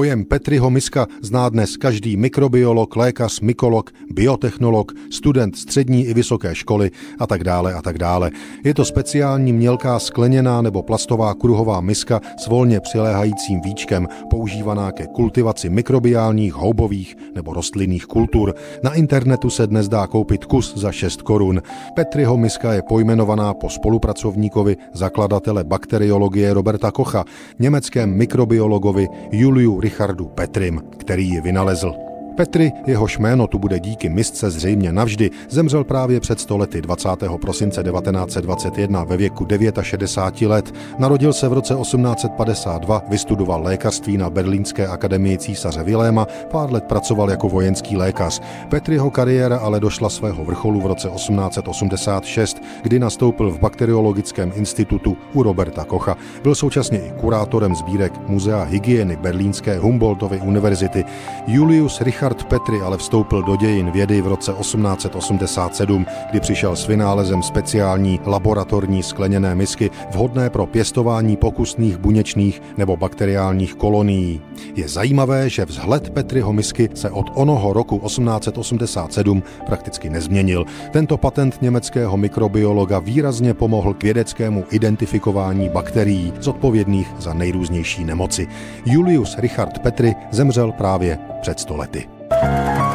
Pojem Petriho miska zná dnes každý mikrobiolog, lékař, mykolog, biotechnolog, student střední i vysoké školy a tak dále a tak dále. Je to speciální mělká skleněná nebo plastová kruhová miska s volně přiléhajícím víčkem, používaná ke kultivaci mikrobiálních, houbových nebo rostlinných kultur. Na internetu se dnes dá koupit kus za 6 korun. Petriho miska je pojmenovaná po spolupracovníkovi zakladatele bakteriologie Roberta Kocha, německém mikrobiologovi Juliu Richardu Petrim, který ji vynalezl. Petri, jehož jméno tu bude díky misce zřejmě navždy, zemřel právě před stolety 20. prosince 1921 ve věku 69 let. Narodil se v roce 1852, vystudoval lékařství na Berlínské akademii císaře Viléma, pár let pracoval jako vojenský lékař. Petriho kariéra ale došla svého vrcholu v roce 1886, kdy nastoupil v bakteriologickém institutu u Roberta Kocha. Byl současně i kurátorem sbírek Muzea hygieny Berlínské Humboldtovy univerzity. Julius Richard Richard Petri ale vstoupil do dějin vědy v roce 1887, kdy přišel s vynálezem speciální laboratorní skleněné misky vhodné pro pěstování pokusných buněčných nebo bakteriálních kolonií. Je zajímavé, že vzhled Petriho misky se od onoho roku 1887 prakticky nezměnil. Tento patent německého mikrobiologa výrazně pomohl k vědeckému identifikování bakterií zodpovědných za nejrůznější nemoci. Julius Richard Petri zemřel právě před stolety. lety.